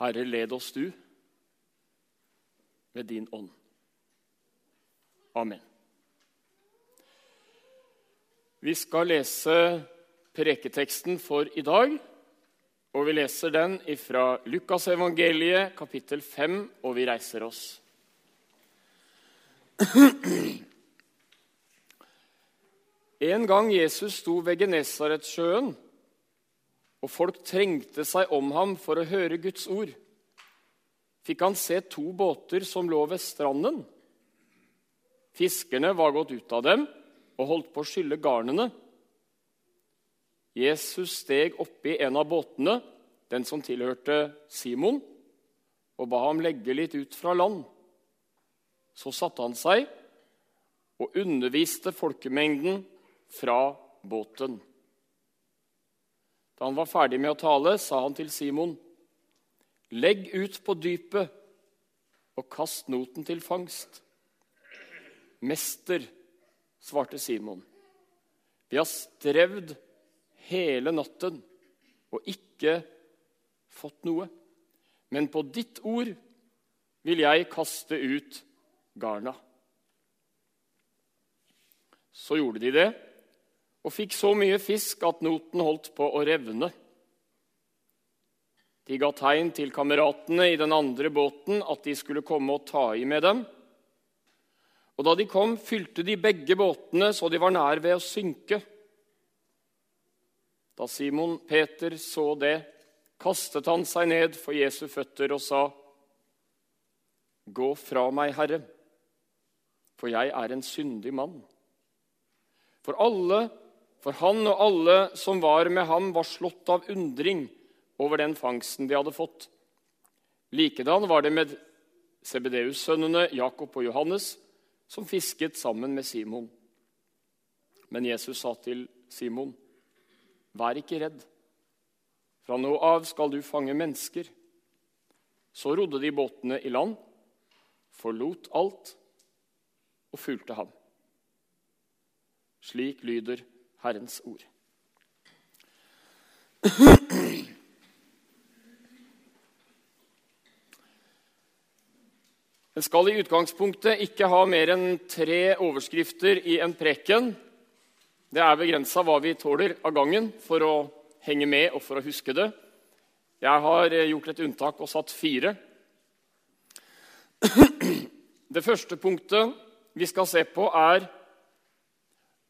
Herre, led oss du med din ånd. Amen. Vi skal lese preketeksten for i dag, og vi leser den fra Lukasevangeliet, kapittel 5, og vi reiser oss. En gang Jesus sto ved Genesaretsjøen, og folk trengte seg om ham for å høre Guds ord, fikk han se to båter som lå ved stranden. Fiskerne var gått ut av dem og holdt på å skylle garnene. Jesus steg oppi en av båtene, den som tilhørte Simon, og ba ham legge litt ut fra land. Så satte han seg og underviste folkemengden fra båten. Da han var ferdig med å tale, sa han til Simon.: Legg ut på dypet og kast noten til fangst. Mester, svarte Simon, vi har strevd hele natten og ikke fått noe. Men på ditt ord vil jeg kaste ut garna. Så gjorde de det, og fikk så mye fisk at noten holdt på å revne. De ga tegn til kameratene i den andre båten at de skulle komme og ta i med dem. Og da de kom, fylte de begge båtene så de var nær ved å synke. Da Simon Peter så det, kastet han seg ned for Jesu føtter og sa, Gå fra meg, Herre, for jeg er en syndig mann. For alle, for han og alle som var med ham, var slått av undring over den fangsten de hadde fått. Likedan var det med Sebedeus-sønnene Jakob og Johannes, som fisket sammen med Simon. Men Jesus sa til Simon, 'Vær ikke redd. Fra nå av skal du fange mennesker.' Så rodde de båtene i land, forlot alt og fulgte ham. Slik lyder Herrens ord. En skal i utgangspunktet ikke ha mer enn tre overskrifter i en preken. Det er begrensa hva vi tåler av gangen for å henge med og for å huske det. Jeg har gjort et unntak og satt fire. Det første punktet vi skal se på, er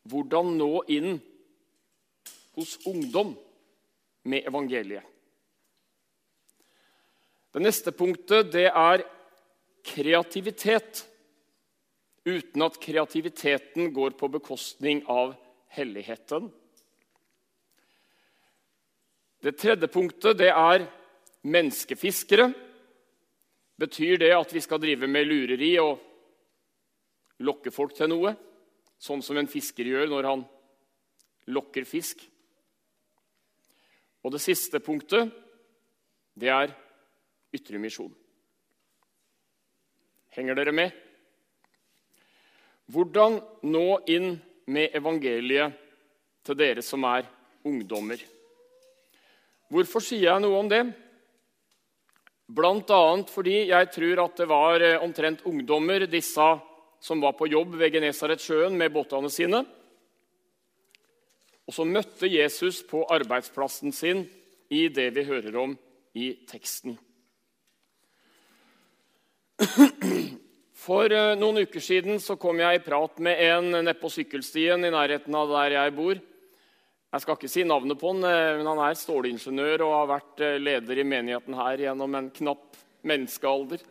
hvordan nå inn hos ungdom med evangeliet. Det neste punktet det er kreativitet uten at kreativiteten går på bekostning av helligheten. Det tredje punktet det er menneskefiskere. Betyr det at vi skal drive med lureri og lokke folk til noe? Sånn som en fisker gjør når han lokker fisk? Og det siste punktet det er ytre misjon. Henger dere med? Hvordan nå inn med evangeliet til dere som er ungdommer? Hvorfor sier jeg noe om det? Annet fordi jeg tror at det var eh, omtrent ungdommer, disse som var på jobb ved Genesaretsjøen med båtene sine. Og så møtte Jesus på arbeidsplassen sin i det vi hører om i teksten. For eh, noen uker siden så kom jeg i prat med en nede på sykkelstien i nærheten av der jeg bor. Jeg skal ikke si navnet på han, eh, men han er stålingeniør og har vært eh, leder i menigheten her gjennom en knapp menneskealder.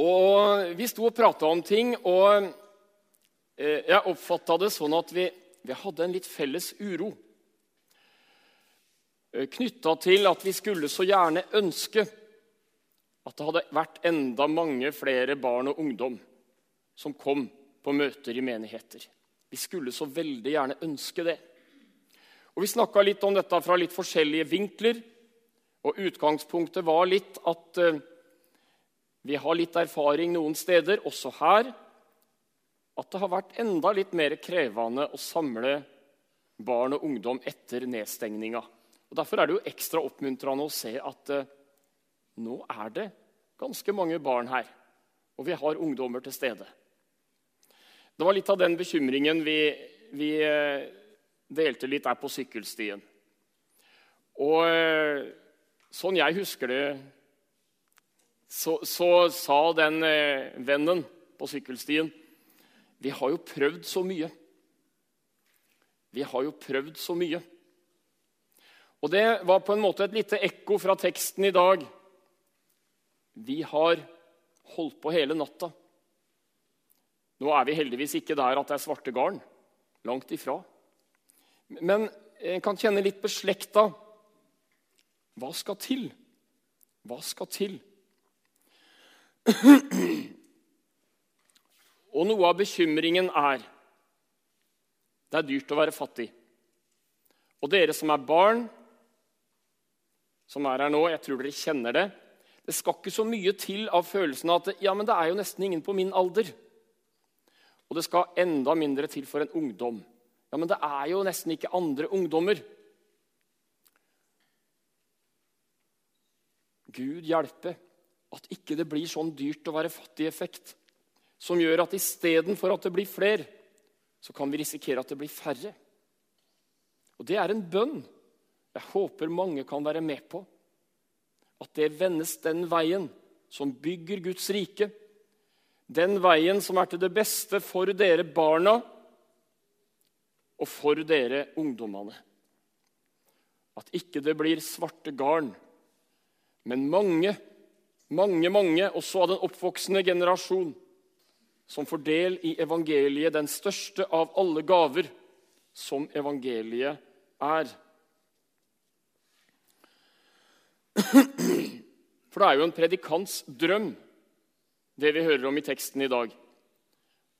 Og Vi sto og prata om ting, og jeg oppfatta det sånn at vi, vi hadde en litt felles uro. Eh, knytta til at vi skulle så gjerne ønske at det hadde vært enda mange flere barn og ungdom som kom på møter i menigheter. Vi skulle så veldig gjerne ønske det. Og Vi snakka litt om dette fra litt forskjellige vinkler. Og Utgangspunktet var litt at uh, vi har litt erfaring noen steder, også her, at det har vært enda litt mer krevende å samle barn og ungdom etter nedstengninga. Og Derfor er det jo ekstra oppmuntrende å se at eh, nå er det ganske mange barn her, og vi har ungdommer til stede. Det var litt av den bekymringen vi, vi eh, delte litt der på sykkelstien. Og eh, sånn jeg husker det, så, så sa den eh, vennen på sykkelstien Vi har jo prøvd så mye. Vi har jo prøvd så mye. Og det var på en måte et lite ekko fra teksten i dag. Vi har holdt på hele natta. Nå er vi heldigvis ikke der at det er svarte garn. Langt ifra. Men en kan kjenne litt beslekta. Hva skal til? Hva skal til? Og noe av bekymringen er det er dyrt å være fattig. Og dere som er barn, som er her nå, jeg tror dere kjenner det. Det skal ikke så mye til av følelsen av at ja, men det er jo nesten ingen på min alder. Og det skal enda mindre til for en ungdom. Ja, men det er jo nesten ikke andre ungdommer. Gud hjelpe at ikke det blir sånn dyrt å være fattig-effekt som gjør at istedenfor at det blir flere, så kan vi risikere at det blir færre. Og det er en bønn jeg håper mange kan være med på. At det vendes den veien som bygger Guds rike. Den veien som er til det beste for dere barna og for dere ungdommene. At ikke det blir svarte garn, men mange, mange, mange, også av den oppvoksende generasjon, som får del i evangeliet, den største av alle gaver som evangeliet er. For det er jo en predikants drøm, det vi hører om i teksten i dag.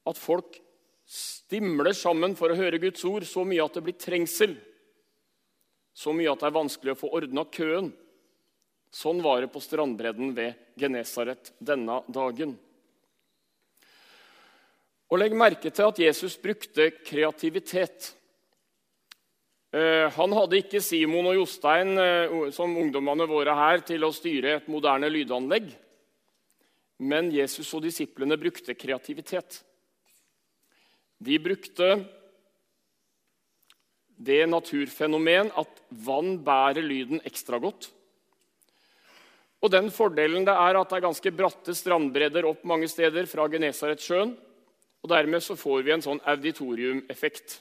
At folk stimler sammen for å høre Guds ord så mye at det blir trengsel. Så mye at det er vanskelig å få ordna køen. Sånn var det på strandbredden ved Genesaret denne dagen. Og Legg merke til at Jesus brukte kreativitet. Eh, han hadde ikke Simon og Jostein eh, som ungdommene våre her til å styre et moderne lydanlegg. Men Jesus og disiplene brukte kreativitet. De brukte det naturfenomen at vann bærer lyden ekstra godt. Og den fordelen det er at det er ganske bratte strandbredder opp mange steder fra Genesaretsjøen, og Dermed så får vi en sånn auditoriumeffekt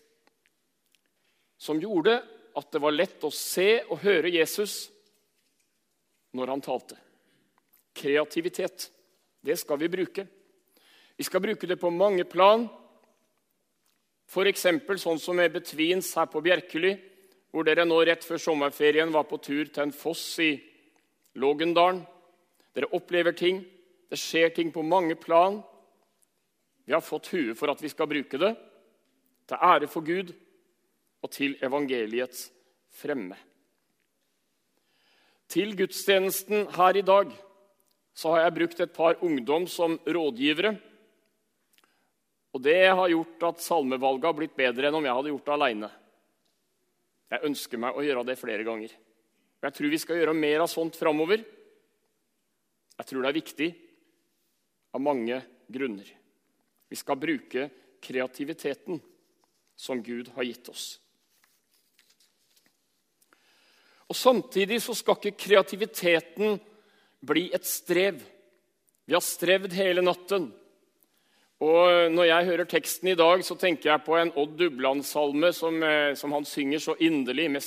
som gjorde at det var lett å se og høre Jesus når han talte. Kreativitet. Det skal vi bruke. Vi skal bruke det på mange plan. F.eks. sånn som med Betvins her på Bjerkely, hvor dere nå rett før sommerferien var på tur til en foss i Lågendalen. Dere opplever ting. Det skjer ting på mange plan. Vi har fått huet for at vi skal bruke det til ære for Gud og til evangeliets fremme. Til gudstjenesten her i dag så har jeg brukt et par ungdom som rådgivere. Og det har gjort at salmevalget har blitt bedre enn om jeg hadde gjort det aleine. Jeg ønsker meg å gjøre det flere ganger. Jeg tror vi skal gjøre mer av sånt framover. Jeg tror det er viktig av mange grunner. Vi skal bruke kreativiteten som Gud har gitt oss. Og Samtidig så skal ikke kreativiteten bli et strev. Vi har strevd hele natten. Og Når jeg hører teksten i dag, så tenker jeg på en Odd Dubland-salme som, eh, som, han synger så inderlig, med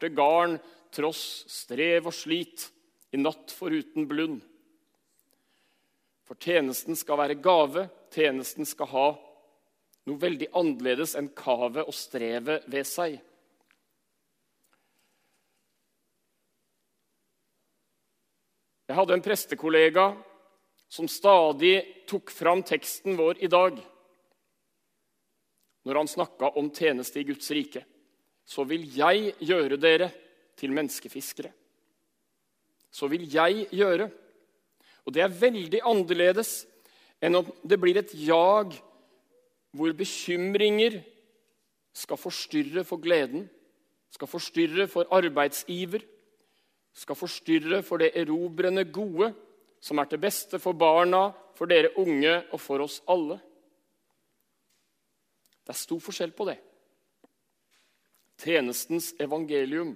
svarte garn, tross strev og slit, i natt foruten blund. For tjenesten skal være gave, tjenesten skal ha noe veldig annerledes enn kavet og strevet ved seg. Jeg hadde en prestekollega som stadig tok fram teksten vår i dag når han snakka om tjeneste i Guds rike. Så vil jeg gjøre dere til menneskefiskere. Så vil jeg gjøre. Og det er veldig annerledes enn om det blir et jag hvor bekymringer skal forstyrre for gleden. skal forstyrre for arbeidsiver, skal forstyrre for det erobrende gode, som er til beste for barna, for dere unge og for oss alle. Det er stor forskjell på det. Tjenestens evangelium.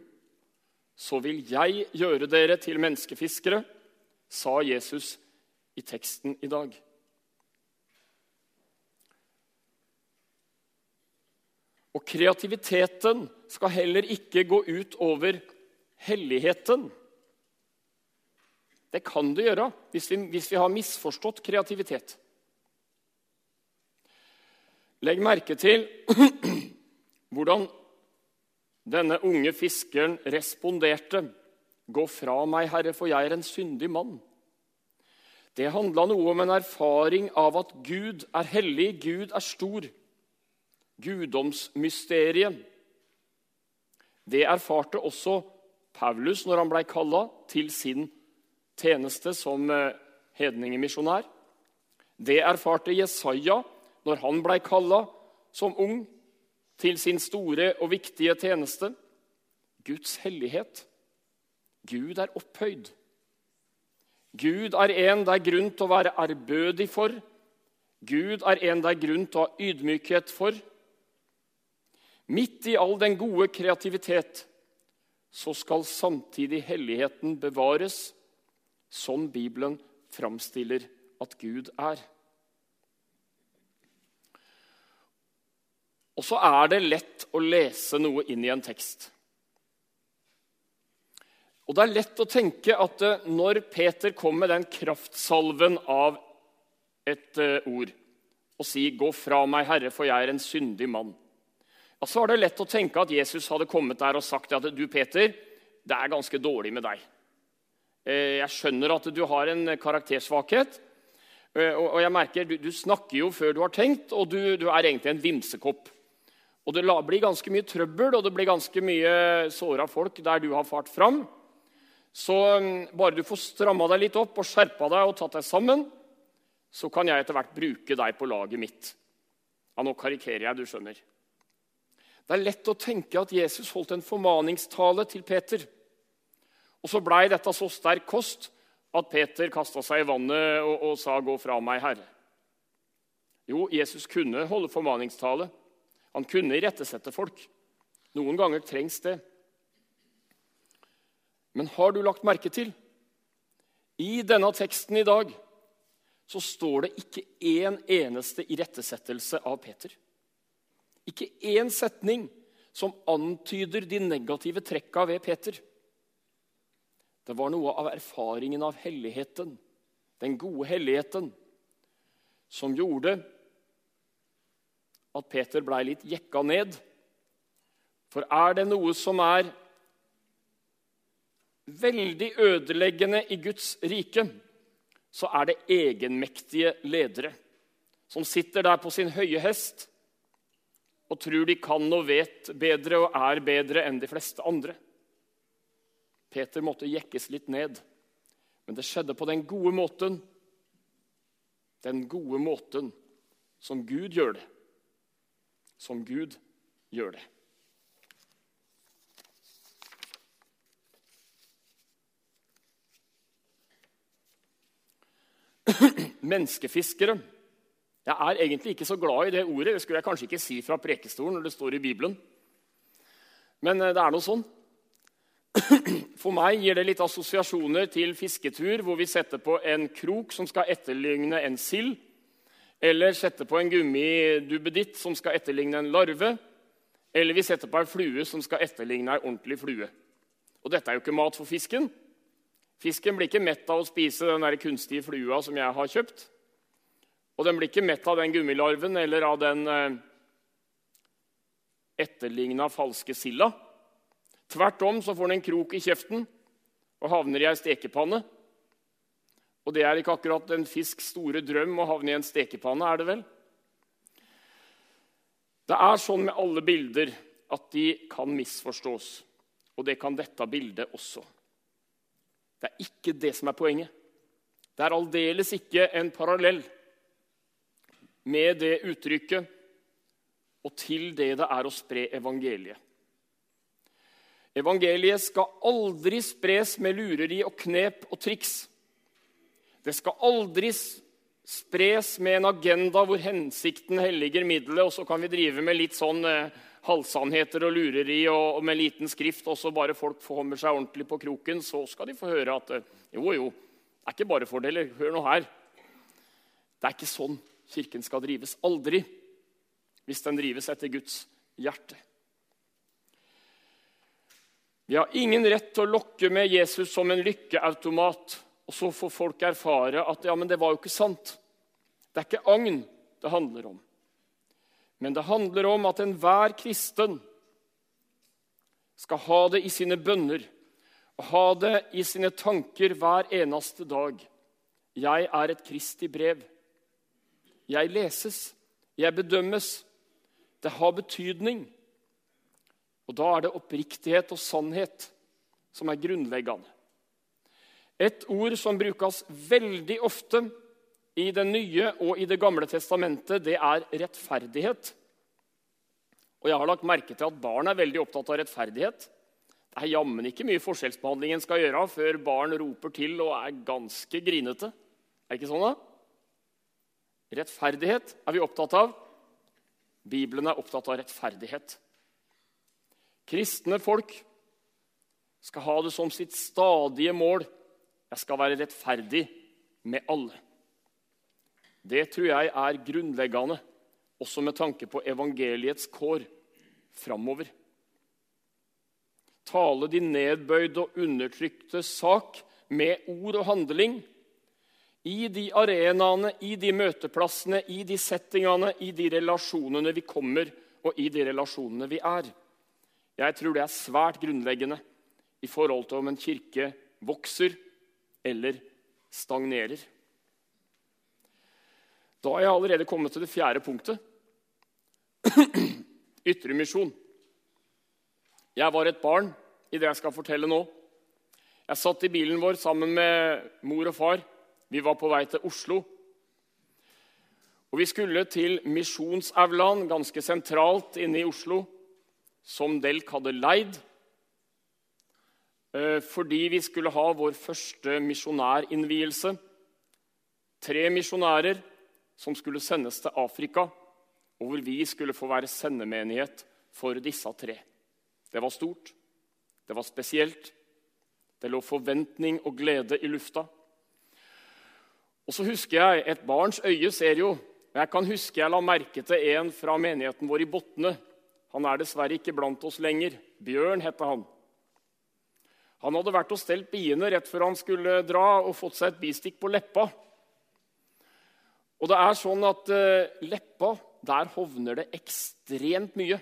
Så vil jeg gjøre dere til menneskefiskere, sa Jesus i teksten i dag. Og kreativiteten skal heller ikke gå ut over helligheten. Det kan det gjøre hvis vi, hvis vi har misforstått kreativitet. Legg merke til hvordan denne unge fiskeren responderte. Gå fra meg, Herre, for jeg er en syndig mann. Det handla noe om en erfaring av at Gud er hellig, Gud er stor guddomsmysteriet. Det erfarte også Paulus når han blei kalla til sin tjeneste som eh, hedningemisjonær. Det erfarte Jesaja når han blei kalla som ung til sin store og viktige tjeneste. Guds hellighet. Gud er opphøyd. Gud er en det er grunn til å være ærbødig for. Gud er en det er grunn til å ha ydmykhet for. Midt i all den gode kreativitet så skal samtidig helligheten bevares, som Bibelen framstiller at Gud er. Og så er det lett å lese noe inn i en tekst. Og det er lett å tenke at eh, når Peter kom med den kraftsalven av et eh, ord og sier 'Gå fra meg, Herre, for jeg er en syndig mann', ja, så var det lett å tenke at Jesus hadde kommet der og sagt at du, Peter, det er ganske dårlig med deg. Eh, jeg skjønner at du har en karaktersvakhet. Og jeg merker, Du, du snakker jo før du har tenkt, og du, du er egentlig en vimsekopp. Og Det blir ganske mye trøbbel og det blir ganske mye såra folk der du har fart fram. Så mm, bare du får stramma deg litt opp og skjerpa deg og tatt deg sammen, så kan jeg etter hvert bruke deg på laget mitt. Ja, Nå karikerer jeg, du skjønner. Det er lett å tenke at Jesus holdt en formaningstale til Peter. Og så blei dette så sterk kost at Peter kasta seg i vannet og, og, sa, 'Gå fra meg, Herre'. Jo, Jesus kunne holde formaningstale. Han kunne irettesette folk. Noen ganger trengs det. Men har du lagt merke til I denne teksten i dag så står det ikke én eneste irettesettelse av Peter. Ikke én setning som antyder de negative trekka ved Peter. Det var noe av erfaringen av helligheten, den gode helligheten, som gjorde at Peter blei litt jekka ned. For er det noe som er veldig ødeleggende i Guds rike, så er det egenmektige ledere som sitter der på sin høye hest og tror de kan og vet bedre og er bedre enn de fleste andre. Peter måtte jekkes litt ned, men det skjedde på den gode måten. Den gode måten som Gud gjør det. Som Gud gjør det. Menneskefiskere jeg er egentlig ikke så glad i det ordet. Det skulle jeg kanskje ikke si fra prekestolen når det står i Bibelen. Men eh, det er noe sånn. For meg gir det litt assosiasjoner til fisketur, hvor vi setter på en krok som skal etterligne en sild, eller setter på en gummidubbeditt som skal etterligne en larve, eller vi setter på en flue som skal etterligne en ordentlig flue. Og dette er jo ikke mat for fisken. Fisken blir ikke mett av å spise den der kunstige flua som jeg har kjøpt. Og den blir ikke mett av den gummilarven eller av den eh, etterligna falske silda. Tvert om så får den en krok i kjeften og havner i ei stekepanne. Og det er ikke akkurat en fisks store drøm å havne i en stekepanne, er det vel? Det er sånn med alle bilder at de kan misforstås. Og det kan dette bildet også. Det er ikke det som er poenget. Det er aldeles ikke en parallell med det uttrykket og til det det er å spre evangeliet. Evangeliet skal aldri spres med lureri og knep og triks. Det skal aldri spres med en agenda hvor hensikten helliger middelet, og så kan vi drive med litt sånn eh, halvsannheter og lureri og, med liten skrift, og så bare folk kommer seg ordentlig på kroken, så skal de få høre at eh, jo, jo, det er ikke bare fordeler. Hør nå her. Det er ikke sånn Kirken skal drives. Aldri. Hvis den drives etter Guds hjerte. Vi har ingen rett til å lokke med Jesus som en lykkeautomat, og så får folk erfare at ja, men det var jo ikke sant. Det er ikke agn det handler om. Men det handler om at enhver kristen skal ha det i sine bønner og ha det i sine tanker hver eneste dag. Jeg er et Kristi brev. Jeg leses, jeg bedømmes. Det har betydning. Og da er det oppriktighet og sannhet som er grunnleggende. Et ord som brukes veldig ofte i Det nye og i Det gamle testamentet, det er rettferdighet. Og jeg har lagt merke til at barn er veldig opptatt av rettferdighet. Det er jammen ikke mye forskjellsbehandling en skal gjøre før barn roper til og er ganske grinete. Er det ikke sånn, da? Rettferdighet er vi opptatt av. Bibelen er opptatt av rettferdighet. Kristne folk skal ha det som sitt stadige mål. Jeg skal være rettferdig med alle. Det tror jeg er grunnleggende, også med tanke på evangeliets kår framover. Tale de nedbøyde og undertrykte sak med ord og handling. I de arenaene, i de møteplassene, i de settingene, i de relasjonene vi kommer, og i de relasjonene vi er. Jeg tror det er svært grunnleggende i forhold til om en kirke vokser eller stagnerer. Da er jeg allerede kommet til det fjerde punktet. Ytremisjon. Jeg var et barn i det jeg skal fortelle nå. Jeg satt i bilen vår sammen med mor og far. Vi var på vei til Oslo. Og Vi skulle til Misjonsaulaen, ganske sentralt inne i Oslo som Delk hadde leid. Eh, fordi vi skulle ha vår første misjonærinnvielse. Tre misjonærer som skulle sendes til Afrika, og hvor vi skulle få være sendemenighet for disse tre. Det var stort, det var spesielt, det lå forventning og glede i lufta. Og så husker jeg, Et barns øye ser jo. Jeg kan huske jeg la merke til en fra menigheten vår i Botne han er dessverre ikke blant oss lenger. Bjørn heter han. Han hadde vært og stelt biene rett før han skulle dra, og fått seg et bistikk på leppa. Og det er sånn at uh, leppa, der hovner det ekstremt mye.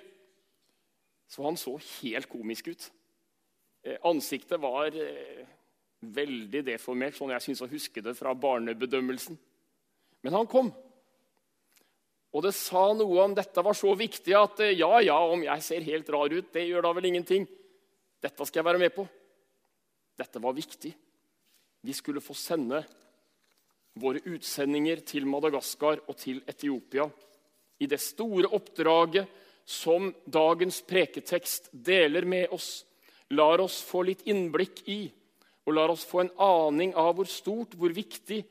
Så han så helt komisk ut. Eh, ansiktet var eh, veldig deformert, sånn jeg syns å huske det fra barnebedømmelsen. Men han kom. Og det sa noe om dette var så viktig at eh, ja, ja, om jeg ser helt rar ut, det gjør da vel ingenting. Dette skal jeg være med på. Dette var viktig. Vi skulle få sende våre utsendinger til Madagaskar og til Etiopia i det store oppdraget som dagens preketekst deler med oss, lar oss få litt innblikk i, og lar oss få en aning av hvor stort, hvor viktig,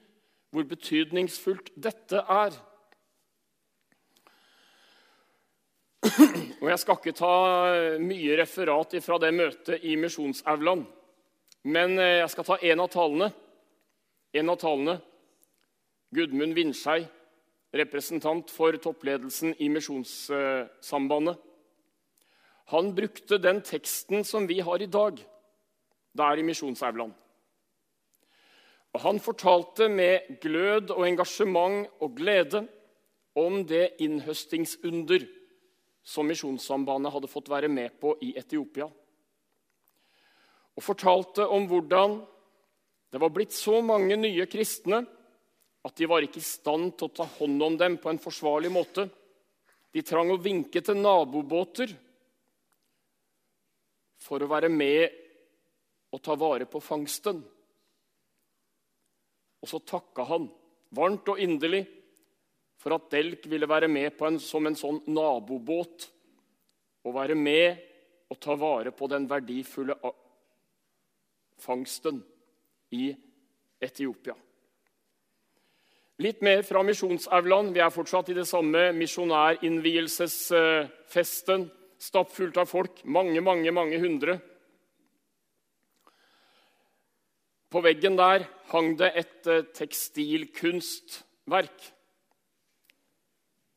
hvor betydningsfullt dette er. Og Jeg skal ikke ta mye referat fra det møtet i Misjonsaulaen. Men eh, jeg skal ta en av talene. En av talene. Gudmund Vindskei, representant for toppledelsen i Misjonssambandet. Han brukte den teksten som vi har i dag, der i Misjonsaulaen. Han fortalte med glød og engasjement og glede om det innhøstingsunder som Misjonssambandet hadde fått være med på i Etiopia. Og fortalte om hvordan det var blitt så mange nye kristne at de var ikke i stand til å ta hånd om dem på en forsvarlig måte. De trang å vinke til nabobåter for å være med og ta vare på fangsten. Og så takka han varmt og inderlig for at Delk ville være med en, som en sånn nabobåt og være med og ta vare på den verdifulle fangsten i Etiopia. Litt mer fra misjonsaulaen. Vi er fortsatt i det samme misjonærinnvielsesfesten. Stappfullt av folk. Mange, mange, mange hundre. På veggen der hang det et eh, tekstilkunstverk.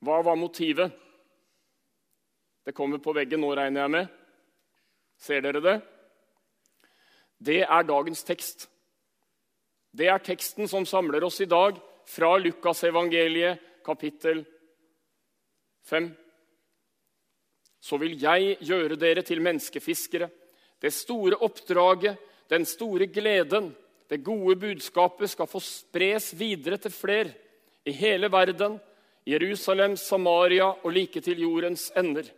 Hva var motivet? Det kommer på veggen nå, regner jeg med. Ser dere det? Det er dagens tekst. Det er teksten som samler oss i dag fra Lukasevangeliet, kapittel 5. Så vil jeg gjøre dere til menneskefiskere. Det store oppdraget, den store gleden, det gode budskapet skal få spres videre til fler i hele verden, Jerusalem, Samaria og like til jordens ender.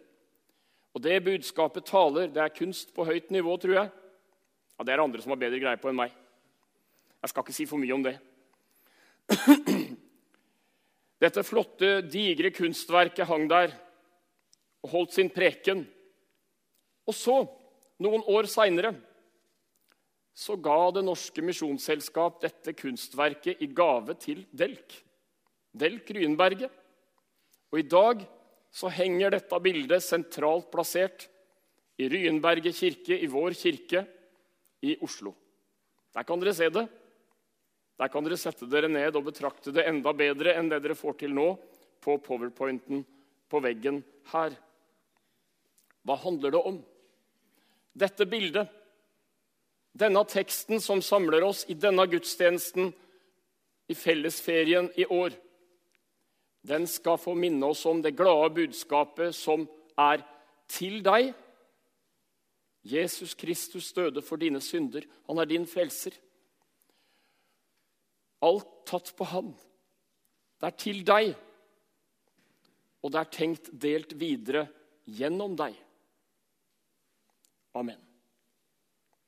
Og det budskapet taler, det er kunst på høyt nivå, tror jeg. Ja, Det er andre som har bedre greie på enn meg. Jeg skal ikke si for mye om det. Dette flotte, digre kunstverket hang der og holdt sin preken. Og så, noen år seinere, så ga Det Norske Misjonsselskap dette kunstverket i gave til Delk. Delk Ryenberget. Og i dag så henger dette bildet sentralt plassert i Ryenberget kirke, i vår kirke i Oslo. Der kan dere se det. Der kan dere sette dere ned og betrakte det enda bedre enn det dere får til nå på powerpointen på veggen her. Hva handler det om? Dette bildet, denne teksten som samler oss i denne gudstjenesten i fellesferien i år, den skal få minne oss om det glade budskapet som er til deg. Jesus Kristus døde for dine synder. Han er din frelser. Alt tatt på han. Det er til deg, og det er tenkt delt videre gjennom deg. Amen.